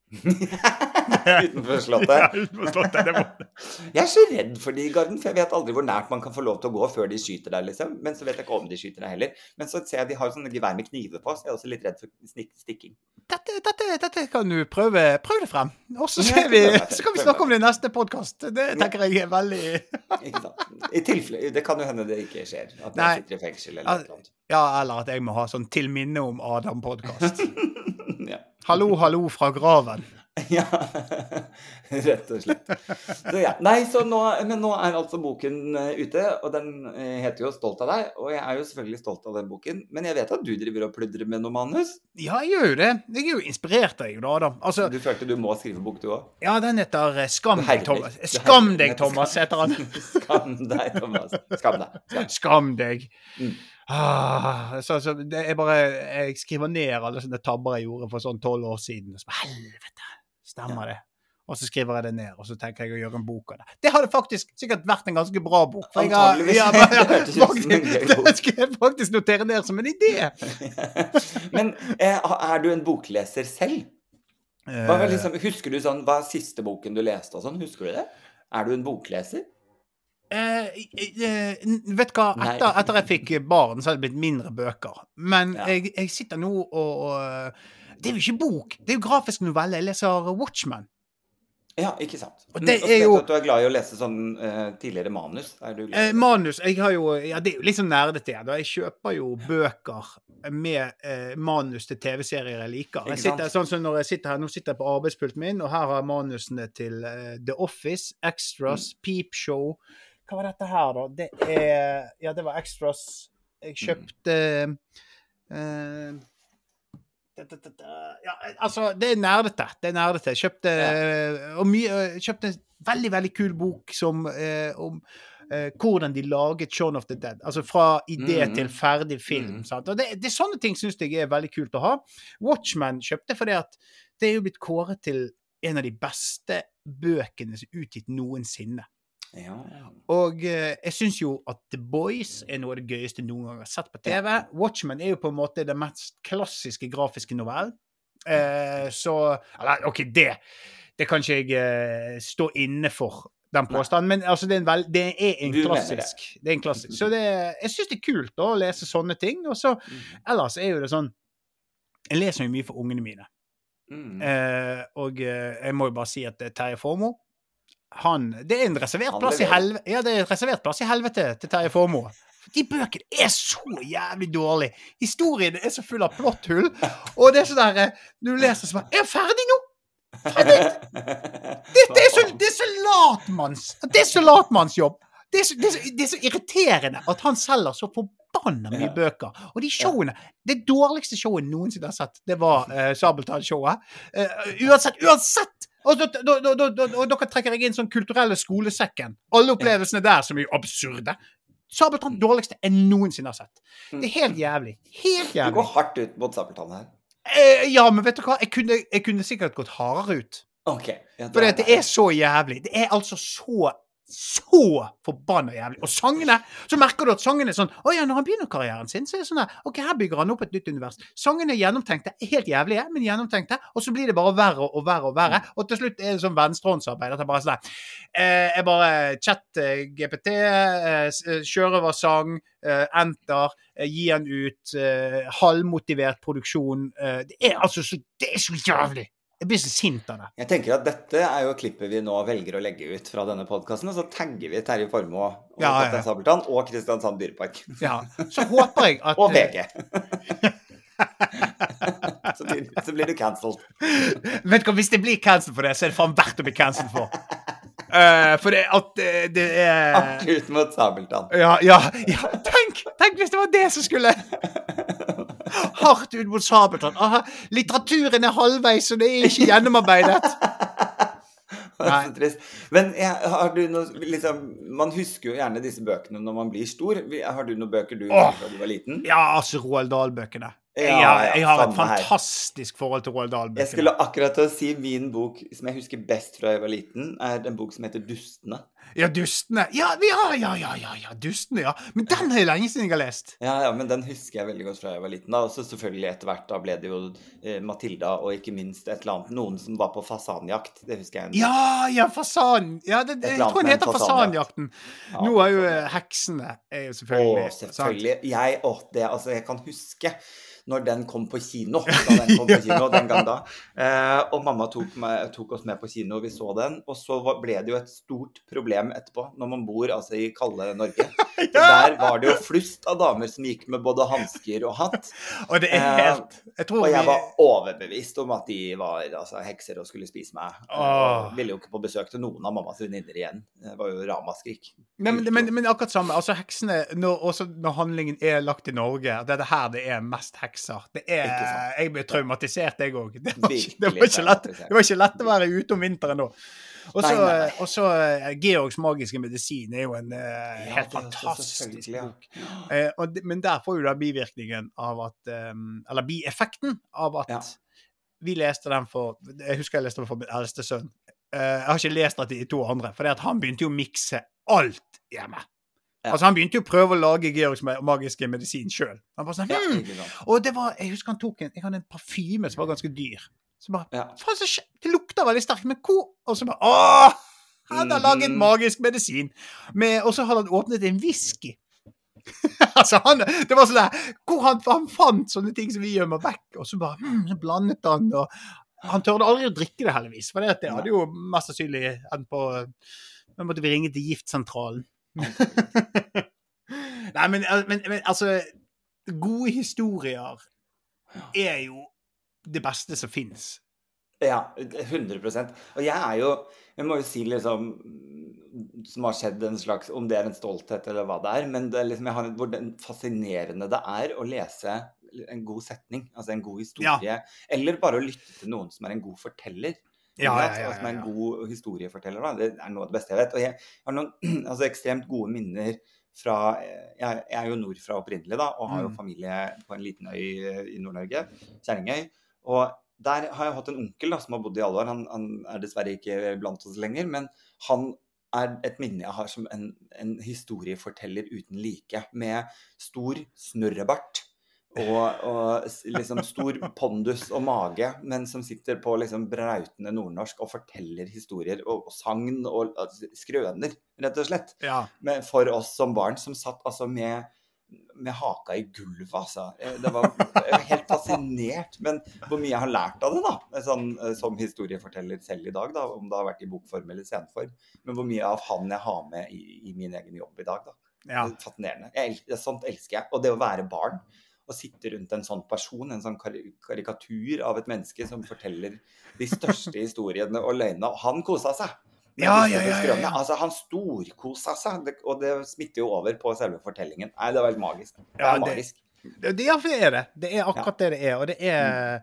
(laughs) Utenfor Slottet. Ja, utenfor slottet. (laughs) Jeg er så redd for de i Garden, for jeg vet aldri hvor nært man kan få lov til å gå før de skyter deg, liksom. Men så vet jeg ikke om de skyter deg heller. Men så ser jeg de har sånne gevær med kniver på, så jeg er også litt redd for stikking. Dette, dette, dette kan du prøve, prøve det frem. Og så, ser vi, så kan vi snakke om det i neste podkast. Det tenker jeg er veldig Ikke sant? I tilfelle Det kan jo hende det ikke skjer. At jeg sitter i fengsel eller noe annet. Ja, eller at jeg må ha sånn til minne om Adam-podkast. (laughs) Ja. Hallo, hallo fra graven. (laughs) Ja, rett og slett. Så ja. Nei, så nå, men nå er altså boken eh, ute, og den eh, heter jo 'Stolt av deg'. Og jeg er jo selvfølgelig stolt av den boken, men jeg vet at du driver og pludrer med noe manus. Ja, jeg gjør jo det. Jeg er jo inspirert av deg, da, Adam. Altså, Du følte du må skrive bok, du òg? ja, den heter eh, Skam deg, Thomas. Skam deg, Thomas, heter han. (laughs) Skam deg, Thomas. Skam deg. Skam. Skam deg. Mm. Ah, så, så det er bare Jeg skriver ned alle sånne tabber jeg gjorde for sånn tolv år siden. Og så, Helvete! Stemmer det? og så skriver jeg det ned, og så tenker jeg å gjøre en bok av det. Det hadde faktisk sikkert vært en ganske bra bok. For jeg har, ja, (laughs) men- en faktisk, (laughs) det skal jeg faktisk notere ned som en idé. (laughs) Men eh, er du en bokleser selv? Hva liksom, husker du sånn, hva er siste boken du leste og sånn? Husker du det? Er du en bokleser? Eh, eh, vet hva, etter, etter jeg fikk barn, så har det blitt mindre bøker. Men Ja. jeg, jeg sitter nå og, og Det er jo ikke bok, det er jo grafisk novelle. Jeg leser Watchman. Ja, ikke sant. Og det er jo- at du er glad i å lese sånn eh, tidligere manus. Du glad? Eh, manus Jeg har jo Ja, det er jo litt sånn nerdete. Jeg kjøper jo bøker med eh, manus til TV-serier jeg liker. Jeg sitter, sånn som når jeg sitter her, Nå sitter jeg på arbeidspulten min, og her har jeg manusene til eh, The Office, Extras, Mm. Peep Show Hva var dette her, da? Det er Ja, det var Extras. Jeg Mm. kjøpte eh. Ja, altså, det er nerdete. Det er nerdete. Jeg kjøpte, og mye, kjøpte en veldig, veldig kul bok som, eh, om eh, hvordan de laget Shaun of the Dead. Altså fra idé mm. til ferdig film. Mm. Og det, det sånne ting syns jeg er veldig kult å ha. Watchman kjøpte fordi at det er jo blitt kåret til en av de beste bøkene som er utgitt noensinne. Ja. Og eh, jeg syns jo at The Boys er noe av det gøyeste noen gang har sett på TV. Watchmen er jo på en måte den mest klassiske grafiske novellen. Eh, så Eller OK, det Det kan ikke jeg eh, stå inne for, den påstanden. Men altså, det er en, vel, det er en klassisk. Det er en klassisk. Så det, jeg syns det er kult da, å lese sånne ting. Og så Mm. ellers er jo det sånn Jeg leser jo mye for ungene mine. Mm. Eh, og eh, jeg må jo bare si at eh, Terje Formoe han, Det er en reservert plass i helvete Ja, det er en reservert plass i helvete til Terje Formoe. De bøkene er så jævlig dårlige. Historien er så full av plotthull. Og det er sånn der eh, Du leser sånn Er jeg ferdig nå? (laughs) Det, det, er så, det er så latmanns Det er så latmannsjobb. Det det, det er så irriterende at han selger så forbanna mye bøker. Og de showene Det dårligste showet noensinne har sett, det var uh, Sabeltann-showet. Uh, uansett, uansett! Og da, da, da, da, da, og dere trekker jeg inn sånn kulturelle skolesekken. Alle opplevelsene der som er jo absurde. Sabeltann dårligste jeg noensinne har sett. Det er helt jævlig. Helt Du går hardt ut mot Sabeltann her. Eh, ja, men vet du hva? Jeg kunne, jeg kunne sikkert gått hardere ut. Okay. Ja, For det er så jævlig. Det er altså så så forbanna jævlig. Og sangene Så merker du at sangene er sånn Å ja, når han begynner karrieren sin, så er det sånn OK, her bygger han opp et nytt univers. Sangene er gjennomtenkte. Helt jævlige, men gjennomtenkte. Og så blir det bare verre og verre og verre. Og til slutt er det sånn venstrehåndsarbeid. At jeg bare sånn eh, Jeg bare chat eh, GPT, eh, kjører over sang, eh, enter, eh, gi han ut, eh, halvmotivert produksjon. Eh, det er altså så Det er så jævlig! Jeg blir så sint av det. Jeg tenker at dette er jo klippet vi nå velger å legge ut fra denne podkasten, og så tagger vi Terje Formoe og Ja, ja. Sabeltann og Kristiansand dyrepark. Ja, så håper jeg at (laughs) Og VG. (laughs) så, blir, så blir du cancelled. Vet du hva, Hvis det blir cancelled for det, så er det faen verdt å bli cancelled for. Uh, for det at eh, det er Hardt ut mot Sabeltann. ja, ja, ja, tenk! Tenk hvis det var det som skulle Hardt ut mot Sabeltann. Aha, litteraturen er halvveis, og det er ikke gjennomarbeidet. (laughs) Men jeg, har du noe liksom, Man husker jo gjerne disse bøkene når man blir stor. Har du noen bøker du husker da du var liten? Ja, altså Roald Dahl-bøkene. Jeg, Ja, har- ja, jeg har et fantastisk her. forhold til Roald Dahl-bøkene. Jeg skulle akkurat til å si min bok som jeg husker best fra jeg var liten, er en bok som heter 'Dustene'. Ja, Dustene. Ja, ja, ja, ja, ja, ja, Dustene, ja. Men den er jeg lenge siden jeg har lest. Ja, ja, men den husker jeg veldig godt fra jeg var liten. da, Og så selvfølgelig etter hvert da ble det jo eh, Matilda og ikke minst et eller annet Noen som var på fasanjakt. Det husker jeg. Ja, ja, fasan. Ja, det, Et jeg tror den heter. Fasanjakten. Ja, Nå er jo eh, heksene er jo selvfølgelig Å, selvfølgelig. Jeg, å, det, altså, jeg kan huske når den kom på kino. Da den kom på (laughs) kino den gang da. Eh, og mamma tok, meg, tok oss med på kino, og vi så den. Og så ble det jo et stort problem etterpå, når man bor altså i kalde Norge. (laughs) ja! der var det jo flust av damer som gikk med både hansker og hatt. (laughs) Og det er Eh, helt Jeg tror Og jeg var overbevist om at de var altså, hekser og skulle spise meg. Åh. Ville jo ikke på besøk til noen av mammas venninner igjen. Det var jo ramaskrik. men, men, men, akkurat samme. Altså heksene når, Også når handlingen er lagt i Norge, er det her det er mest hekser. Det er, jeg ble traumatisert, jeg òg. Det, det, det var ikke lett å være ute om vinteren da. Og så, eh, Georgs magiske medisin er jo en uh, helt det fantastisk bok. ja. bok. Eh, men der får jo da bivirkningen av at um, Eller bieffekten av at Ja. vi leste den for Jeg husker jeg leste den for min eldste sønn. Jeg har ikke lest at de to andre, for han begynte jo å mikse alt hjemme. Ja. Altså Han begynte jo å prøve å lage Georgs magiske medisin sjøl. Sånn, Ja, hmm. Og det var, jeg husker han tok en Jeg hadde en parfyme som var ganske dyr. Så bare Ja. Faen, så Det lukta veldig sterkt, men hvor Og så bare Åh! Han har laget Mhm. magisk medisin. Med, og så hadde han åpnet en whisky. (laughs) altså, han Det var sånn der Hvor han, han fant sånne ting som vi gjemmer vekk, og så bare mm, blandet han, og Han tørde aldri å drikke det, heldigvis, for det det hadde jo mest sannsynlig endt på Da måtte vi ringe til giftsentralen. (laughs) Nei, men, men, men altså Gode historier er jo det beste som fins. Ja, 100% Og jeg er jo Jeg må jo si liksom Som har skjedd en slags Om det er en stolthet eller hva det er, men det er liksom, jeg har, hvor fascinerende det er å lese en god setning, altså en god historie. Eller bare å lytte til noen som er en god forteller. Ja, ja, ja, Som er en god historieforteller. Da. Det er noe av det beste jeg vet. Og jeg har noen (clears throat) altså, ekstremt gode minner fra Jeg, er jo nordfra opprinnelig, da, og har jo Mm. familie på en liten øy i Nord-Norge, Kjerringøy. Og der har jeg hatt en onkel da, som har bodd i alle år. Han, han er dessverre ikke blant oss lenger, men han er et minne jeg har som en, en historieforteller uten like. Med stor snurrebart og, og liksom stor (laughs) pondus og mage, men som sitter på liksom brautende nordnorsk og forteller historier og, og sagn og og, skrøner, rett og slett. Ja. Men for oss som barn som satt altså med med haka i gulvet, altså. Eh, Det var, jeg var helt fascinert. Men hvor mye jeg har lært av det, da. Sånn, eh, som historieforteller selv i dag, da. Om det har vært i bokform eller sceneform. Men hvor mye av han jeg har med i, i min egen jobb i dag, da. ja. Er Fascinerende. Jeg, sånt elsker jeg. Og det å være barn. Å sitte rundt en sånn person, en sånn karikatur av et menneske som forteller de største historiene og løgnene. Og han kosa seg. Ja, ja, ja, ja, ja. Altså, han storkosa seg, og det smitter jo over på selve fortellingen. Nei, det var helt magisk. Det Ja, er det- magisk. Det, det, ja, er det. Det er akkurat det det er. Og det er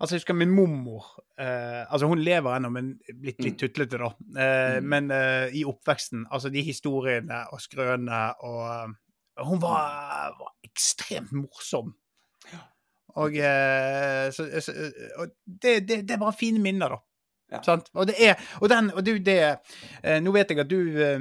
Altså, jeg husker min mormor eh, Altså, hun lever ennå, men blitt litt Mm. tutlete, da. Eh, Mm. Men eh, i oppveksten, altså de historiene og skrønene og eh, Hun var, var ekstremt morsom. Og, eh, så, så, og det, det, det er bare fine minner, da. Ja. Sant? Og det er Og den Og du, det eh, Nå vet jeg at du eh,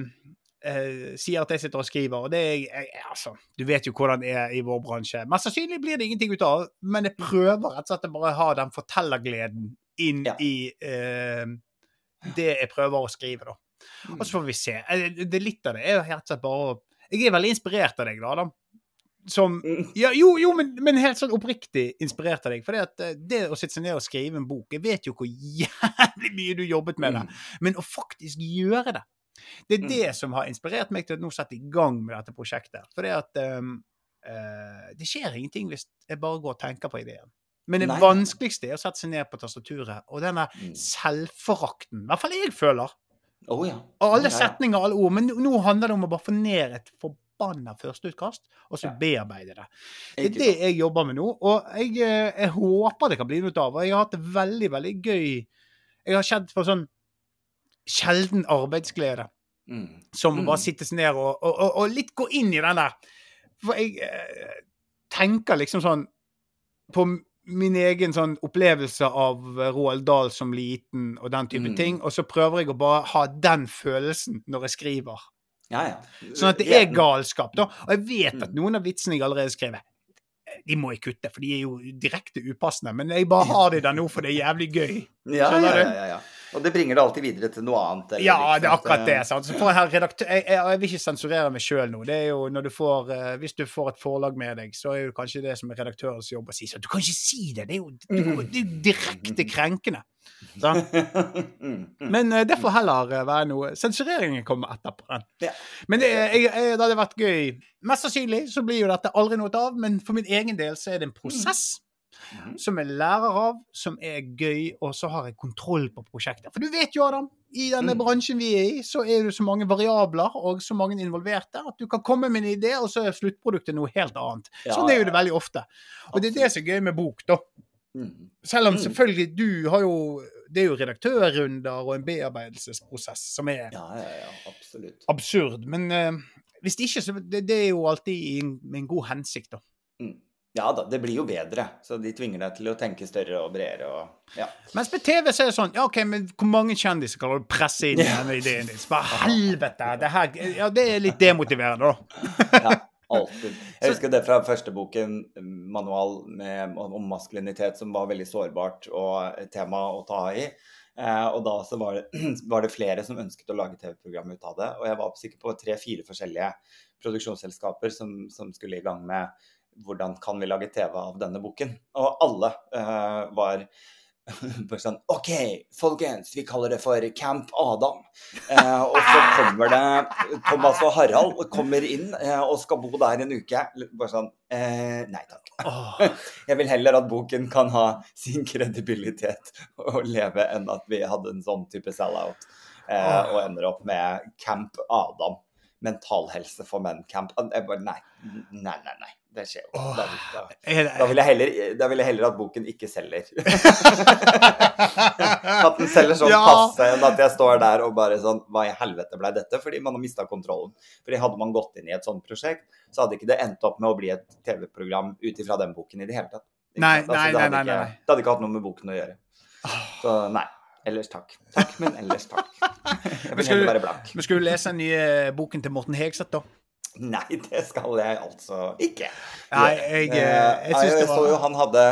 eh, sier at jeg sitter og skriver, og det er jeg, altså, Du vet jo hvordan det er i vår bransje. Mest sannsynlig blir det ingenting ut av, men jeg prøver rett og slett å bare ha den fortellergleden inn Ja. i eh, det jeg prøver å skrive, da. Mm. Og så får vi se. Eh, Det er litt av det er jo rett og slett bare å Jeg er veldig inspirert av deg, da. da. Som Mm. ja, Jo, jo, men, men helt sånn oppriktig inspirert av deg. For det, det å sitte seg ned og skrive en bok Jeg vet jo hvor jævlig mye du jobbet med det, Mm. men å faktisk gjøre det Det er Mm. det som har inspirert meg til å nå sette i gang med dette prosjektet. For det at um, uh, Det skjer ingenting hvis jeg bare går og tenker på ideen. Men det Nei. vanskeligste er å sette seg ned på tastaturet, og denne selvforakten, i hvert fall jeg føler, Oh, ja. og alle setninger og alle ord, men nå- handler det om å bare få ned et forbanna førsteutkast, og så bearbeide det. Det er det jeg jobber med nå, og jeg, eh, jeg håper det kan bli noe av. Og jeg har hatt det veldig, veldig gøy. Jeg har kjent på sånn sjelden arbeidsglede, Mm. som Mm. bare sitter seg ned og, og, og, og litt gå inn i den der. For jeg eh, tenker liksom sånn på min egen sånn opplevelse av Roald Dahl som liten og den type Mm. ting, og så prøver jeg å bare ha den følelsen når jeg skriver. Ja, ja. Sånn at det er galskap, da. Og jeg vet at Mm. noen av vitsene jeg allerede har skrevet, de må jeg kutte, for de er jo direkte upassende. Men jeg bare har de der nå, for det er jævlig gøy. Skjønner Skjønner ja, du? ja, ja, ja. Og det bringer det alltid videre til noe annet. eller Ja, det er akkurat det. sant? Så for her redaktør, jeg, jeg, jeg vil ikke sensurere meg sjøl nå. Det er jo når du får, eh, Hvis du får et forlag med deg, så er jo kanskje det som er redaktørens jobb å si sånn Du kan ikke si det! Det er jo, det er jo- det er jo direkte krenkende. Sant? Mm. (laughs) Men eh, det får heller eh, være noe Sensureringen kommer etterpå. den. Men det, jeg, jeg, det hadde vært gøy. Mest sannsynlig så blir jo dette aldri noe av, men for min egen del så er det en prosess Mhm. som jeg lærer av, som er gøy, og så har jeg kontroll på prosjektet. For du vet jo, Adam, i denne Mm. bransjen vi er i, så er det så mange variabler og så mange involverte at du kan komme med en idé, og så er sluttproduktet noe helt annet. Ja, Sånn er jo det veldig ofte. Og det er det som er gøy med bok, da. Mm. Selv om Mm. selvfølgelig du har jo Det er jo redaktørrunder og en bearbeidelsesprosess som er Ja, ja, ja, absurd. Men uh, hvis ikke, så det, det er jo alltid i med en god hensikt, da. Mm. Ja da, det blir jo bedre. Så de tvinger deg til å tenke større og bredere og ja. Mens på TV så er det sånn Ja, OK, men hvor mange kjendiser kan du presse inn i denne ideen din? Bare helvete! Det her Ja, det er litt demotiverende, da. ja. Alltid. Jeg husker det fra første boken, manual med, om maskulinitet, som var veldig sårbart og tema å ta i. Eh, og da så var det, (clears throat) var det, flere som ønsket å lage TV-program ut av det. Og jeg var sikker på tre-fire forskjellige produksjonsselskaper som, som, skulle i gang med hvordan kan vi lage TV av denne boken? Og alle uh, var (laughs) bare sånn OK, folkens, vi kaller det for Camp Adam. Uh, og så kommer det Thomas og Harald kommer inn uh, og skal bo der en uke. Bare sånn Nei takk. (laughs) Jeg vil heller at boken kan ha sin kredibilitet og leve, enn at vi hadde en sånn type sell-out og ender opp med Camp Adam. Mentalhelse for menn-camp. Jeg Nei, nei, nei. nei det skjer jo. Da, da, da, vil heller, da, vil jeg heller, at boken ikke selger. (laughs) at den selger sånn ja. passe enn at jeg står der og bare sånn Hva i helvete ble dette? Fordi man har mista kontrollen. Fordi hadde man gått inn i et sånt prosjekt, så hadde ikke det endt opp med å bli et TV-program ut ifra den boken i det hele tatt. Nei, altså, nei, det, nei, nei, ikke, det hadde ikke hatt noe med boken å gjøre. Så nei. Ellers takk. Takk, men ellers takk. (laughs) Jeg vil heller være blank. Men skulle du lese den nye boken til Morten Hegseth, da? (laughs) Nei, det skal jeg altså ikke. Nei, jeg, jeg, det jeg, jeg så jo han hadde,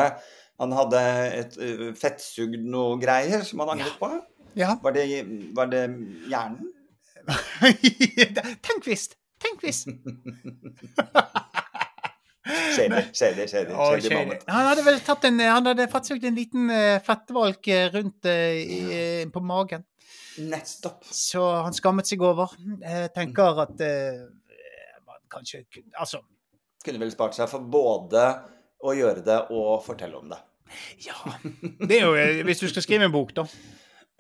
han hadde et uh, fettsugd noe greier som han angret på. Ja. Var, det, var det hjernen? (laughs) Tenk hvis! Tenk hvis! (laughs) Shady, shady, shady. Oh, shady. shady. Han hadde vel tatt en, han hadde fattsugd en liten fettvalk rundt i, på magen. Nettopp. Så han skammet seg over. Jeg tenker at uh, kanskje Altså Kunne vel spart seg for både å gjøre det og fortelle om det. Ja. Det er jo eh, Hvis du skal skrive en bok, da. (laughs)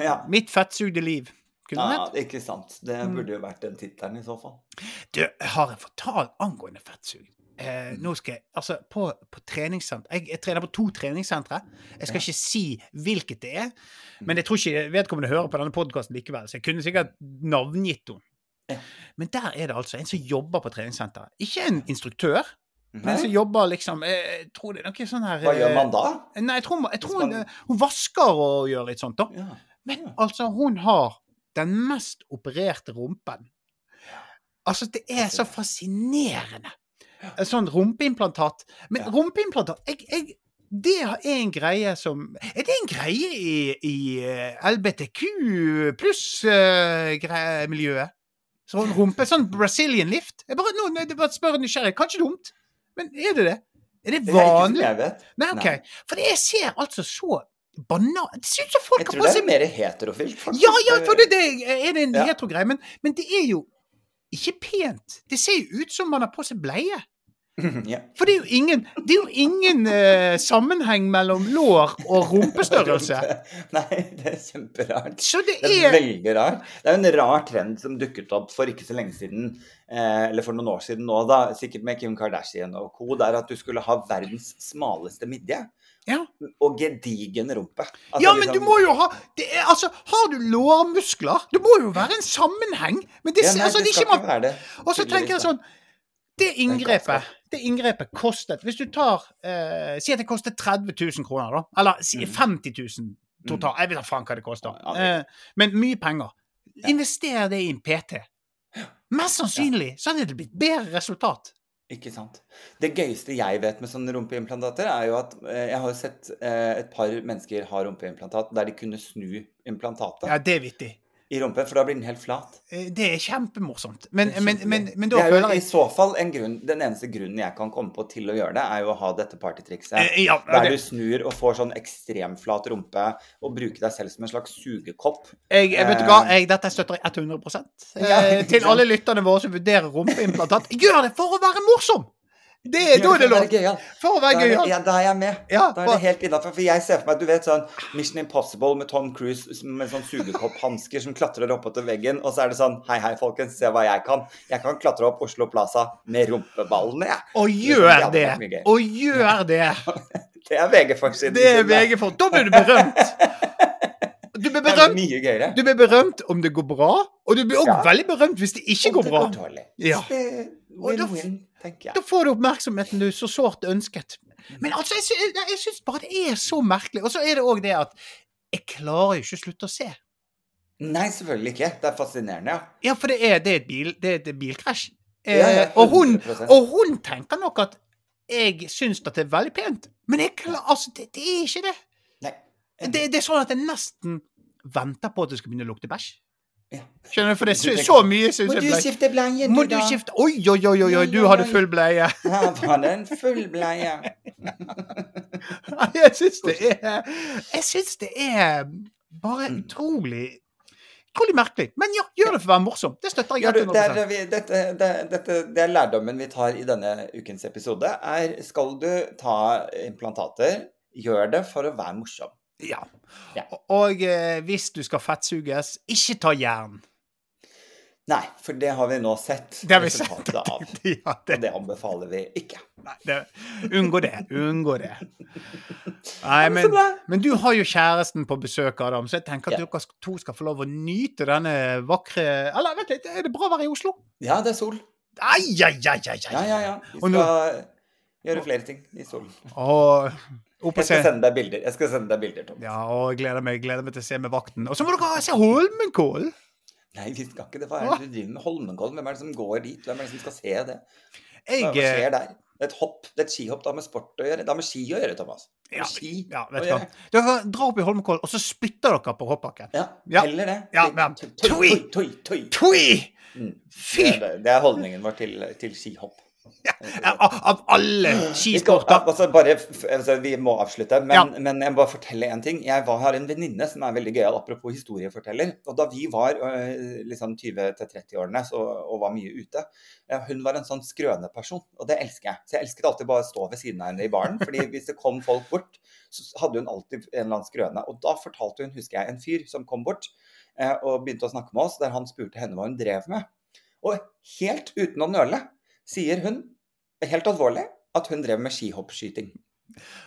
Ja. 'Mitt fettsugde liv'. Kunne ja, ikke sant. Det mm. burde jo vært den tittelen i så fall. Du, har en fortalt angående fettsug? Eh, nå skal jeg Altså, på, på treningssenter jeg, jeg, trener på to treningssentre. Jeg skal ja. ikke si hvilket det er, men jeg tror ikke vedkommende hører på denne podkasten likevel, så jeg kunne sikkert navngitt henne. Men der er det altså en som jobber på treningssenteret. Ikke en instruktør, Nei. men som jobber liksom eh, jeg tror det er noe sånn her Hva gjør man da? Eh, nei, jeg tror, jeg tror hun, hun, vasker og gjør litt sånt, da. Ja. Men altså, hun har den mest opererte rumpen. Altså, det er så fascinerende. En sånn rumpeimplantat. Men ja. rumpeimplantat jeg, jeg, Det er en greie som Er det en greie i, i eh, LBTQ pluss-miljøet? Sånn rumpe, sånn Brazilian lift. Jeg bare, nå, jeg bare spør nysgjerrig. Kanskje dumt, men er det det? Er det vanlig? Det er ikke som jeg vet. Nei, ok. For jeg ser altså så banan... Det ser ut som folk har på seg Jeg tror det er mer heterofilt, faktisk. Ja, ja, for det, det er det en ja. hetero-greie. Men, men det er jo ikke pent. Det ser jo ut som man har på seg bleie. (laughs) Yeah. For det er jo ingen, er jo ingen uh, sammenheng mellom lår og rumpestørrelse. (laughs) Nei, det er kjemperart. Det det er, veldig rart. Det er jo en rar trend som dukket opp for ikke så lenge siden, eh, eller for noen år siden nå, da, sikkert med Kim Kardashian og co., der at du skulle ha verdens smaleste midje. Ja. Og gedigen rumpe. Altså, ja, men liksom... du må jo ha er, Altså, har du lårmuskler? Det må jo være en sammenheng. Men det, ja, nei, altså, det, det skal ikke det. Og så tenker jeg sånn det inngrepet, det inngrepet kostet Hvis du tar eh, Si at det kostet 30 000 kroner, da. Eller si 50 mm. 000 totalt. Jeg vet da faen hva det koster. Eh, men mye penger. Invester det i en PT. Mest sannsynlig så hadde det blitt bedre resultat. Ikke sant. Det gøyeste jeg vet med sånne rumpeimplantater, er jo at eh, jeg har sett eh, et par mennesker ha rumpeimplantat der de kunne snu implantatet. Ja, det er vittig i rumpen, for da blir den helt flat. Eh, det er kjempemorsomt. Men, men, men, men da føler jeg I så fall en grunn, Den eneste grunnen jeg kan komme på til å gjøre det, er jo å ha dette partytrikset. Eh, ja, der det... du snur og får sånn ekstremflat rumpe og bruker deg selv som en slags sugekopp. Jeg, jeg vet du hva, eh, jeg, Dette støtter jeg 100 ja, Til alle lytterne våre som vurderer rumpeimplantat, gjør det for å være morsom! Det, da er det lov. For å være gøyal. Ja, da er jeg med. Ja, da er det helt innafor. For jeg ser for meg du vet sånn Mission Impossible med Tom Cruise med sånn sugekopphansker som klatrer opp til veggen, og så er det sånn Hei, hei, folkens, se hva jeg kan. Jeg kan klatre opp Oslo Plaza med rumpeballene, jeg. Og gjør det! Og gjør det! (laughs) det er VG-forsiden. Det er VG-for. Da blir du berømt. Du blir (laughs) berømt. Du blir berømt om det går bra, og du blir også ja. veldig berømt hvis det ikke går bra. Om det går dårlig. Ja. Win-win tenker jeg. Da får du oppmerksomheten du så sårt ønsket. Men altså, jeg, sy jeg syns bare det er så merkelig. Og så er det òg det at jeg klarer jo ikke å slutte å se. Nei, selvfølgelig ikke. Det er fascinerende, ja. Ja, for det er, det er et, bil, det er et bilkrasj. Eh, Ja, ja, og, hun, og hun tenker nok at jeg syns at det er veldig pent. Men jeg klarer, altså, det, det er ikke det. Nei. det. Det er sånn at jeg nesten venter på at det skal begynne å lukte bæsj. Ja. Skjønner du? For det er så, Du mye som Må du skifte bleie, Må du skifte Oi, oi, oi, oi, oi, du hadde full bleie. Her var det en full bleie. (laughs) Jeg syns det er Jeg syns det er bare Mm. utrolig Utrolig merkelig. Men ja, gjør det for å være morsom. Det støtter jeg. Ja, du, det, er, vi, dette, det, dette, det er lærdommen vi tar i denne ukens episode. er Skal du ta implantater, gjør det for å være morsom. Ja. Ja. Og eh, hvis du skal fettsuges, ikke ta jern. Nei, for det har vi nå sett Det har vi sett. av. (laughs) Ja, det, Og det anbefaler vi ikke. nei, det, unngå det. Unngå det. Nei, men, men du har jo kjæresten på besøk, Adam, så jeg tenker at Ja. dere to skal få lov å nyte denne vakre Eller vent litt, er det bra å være i Oslo? Ja, det er sol. Ai, ai, ai, ai, ai. Ja, ja, ja. Vi skal nå- gjøre flere ting i solen. Og Jeg skal sende deg bilder. Jeg skal sende deg bilder, Tom. Ja, og gleder meg, gleder meg til å se med vakten. Og så må dere se Holmenkollen! Nei, vi skal ikke det. Hva er det du driver med? Holmenkollen? Hvem er det som går dit? Hvem er det som skal se det? Jeg hva eh, skjer der? Det er et hopp, det er et skihopp. Det har med sport å gjøre. Det har med ski å gjøre, Thomas. Ja, ski Ja, vet du hva. Dere dra opp i Holmenkollen, og så spytter dere på hoppbakken. Ja, Ja. heller det. Ja, men- tui! Tui! Tui! tøy. Tui! Mm. Fy! Det, er det- det er holdningen vår til, til skihopp. Ja, Av, av alle skisporter. altså altså vi må avslutte, men, Ja. men jeg må bare fortelle en ting. Jeg var, har en venninne som er veldig gøyal, apropos historieforteller. Og da vi var øh, liksom 20-30-årene og var mye ute, hun var en sånn skrøneperson, og det elsker jeg. Så jeg elsket alltid bare å stå ved siden av henne i baren, fordi (laughs) hvis det kom folk bort, så hadde hun alltid en eller annen skrøne. Og da fortalte hun, husker jeg, en fyr som kom bort eh, og begynte å snakke med oss, der han spurte henne hva hun drev med. Og helt uten å nøle sier hun, helt alvorlig, at hun drev med skihoppskyting.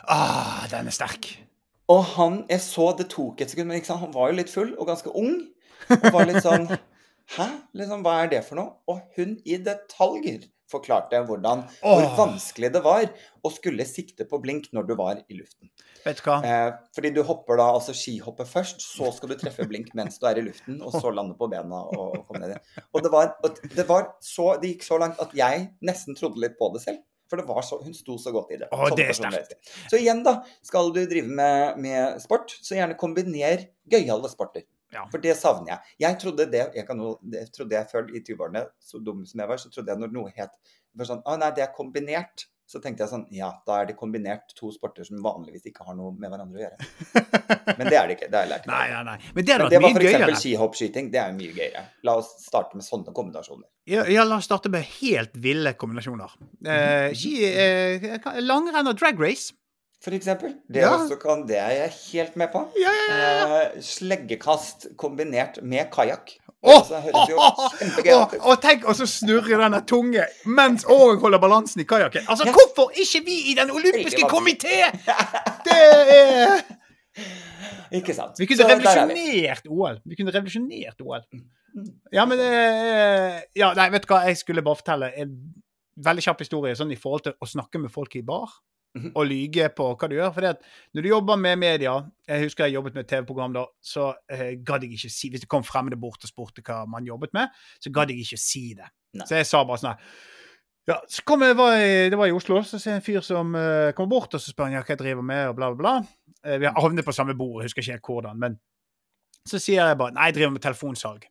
Ah, den er sterk. Og han Jeg så det tok et sekund, men sant? han var jo litt full og ganske ung. Og var litt sånn (laughs) Hæ? Liksom, hva er det for noe? Og hun i detaljer forklarte hvordan hvor vanskelig det var å skulle sikte på blink når du var i luften. Vet du hva? Eh, fordi du hopper da altså skihopper først, så skal du treffe blink mens du er i luften, og så lande på bena og, og komme ned. igjen. Og det var, det var så Det gikk så langt at jeg nesten trodde litt på det selv. For det var så, hun sto så godt i det. Å, Sånn det er sterkt. Så igjen, da. Skal du drive med, med sport, så gjerne kombiner gøyale sporter. Ja. For det savner jeg. Jeg trodde det jeg kan det trodde jeg før i 20-årene, så dum som jeg var, så trodde jeg når noe het det sånn, ah, nei, det er kombinert. Så tenkte jeg sånn Ja, da er det kombinert to sporter som vanligvis ikke har noe med hverandre å gjøre. (laughs) Men det er det ikke. Det har jeg lært. Nei, nei, nei. Men det Men det var f.eks. skihoppskyting. Det er jo mye gøyere. La oss starte med sånne kombinasjoner. Ja, ja, la oss starte med helt ville kombinasjoner. Eh, ski, eh, langrenn og drag race. Eksempel. Det, Ja. også kan, det er jeg helt med på. Ja, ja. Eh, sleggekast kombinert med kajakk. Jo kjempegøy og, ut. og tenk og så snurrer denne tunge mens òg holder balansen i kajakken. Altså, hvorfor ikke vi i Den olympiske komité? (laughs) Det er Ikke sant. Vi kunne er revolusjonert OL. Vi kunne revolusjonert OL. Ja, men eh, Ja, nei, vet du hva, jeg skulle bare fortelle en veldig kjapp historie sånn i forhold til å snakke med folk i bar. Og lyge på hva du gjør. For når du jobber med media Jeg husker jeg jobbet med TV-program da, så eh, gadd jeg ikke si Hvis det kom fremmede bort og spurte hva man jobbet med, så gadd jeg ikke si det. Nei. Så jeg sa bare sånn her ja, så kom jeg, var i, Det var i Oslo, så ser jeg en fyr som uh, kommer bort og så spør han, ja, hva jeg driver med, og bla, bla, bla. Eh, vi har havnet på samme bord, jeg husker ikke helt hvordan. Men så sier jeg bare nei, jeg driver med telefonsalg.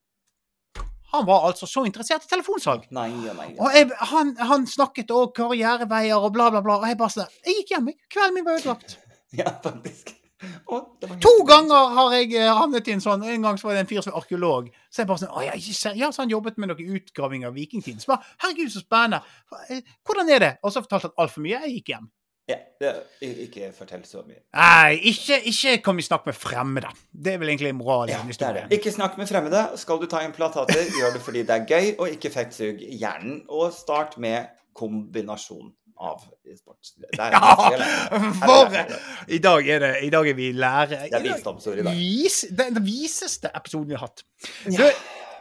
Han var altså så interessert i telefonsalg. Nei nei, nei. Og jeg, han, han snakket òg karriereveier og bla, bla, bla. Og jeg bare sånn Jeg gikk hjem. Kvelden min var ødelagt. (laughs) Ja, faktisk. To ganger har jeg eh, havnet i en sånn. En gang så var det en fyr som var arkeolog. Så jeg bare sånn jeg ikke seriøst, han jobbet med noen utgraving av vikingtiden. Så bare Herregud, så spennende. Eh, Hvordan er det? Og så fortalte han altfor mye. Jeg gikk hjem. Ja, ikke fortell så mye. Nei, ikke, ikke kom i snakk med fremmede. Det er vel egentlig moralen i Ja, historien. Ikke snakk med fremmede. Skal du ta implantater, (laughs) gjør det fordi det er gøy, og ikke fettsug hjernen. Og start med kombinasjon av sport. Ja, for I dag er det I dag er vi lærere. Det er visdomsord i dag. Vis, den, viseste episoden vi har hatt. Du,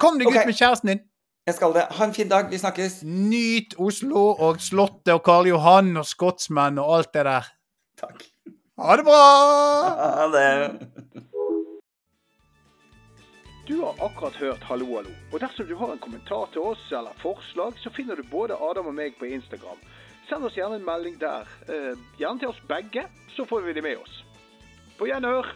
kom deg ut med kjæresten din. Jeg skal det. Ha en fin dag. Vi snakkes. Nyt Oslo og Slottet og Karl Johan og Skotsmenn og alt det der. Takk. Ha det bra! Ha det. Du har akkurat hørt Hallo, hallo. Og dersom du har en kommentar til oss eller forslag, så finner du både Adam og meg på Instagram. Send oss gjerne en melding der. Eh, gjerne til oss begge, så får vi det med oss. På gjenhør!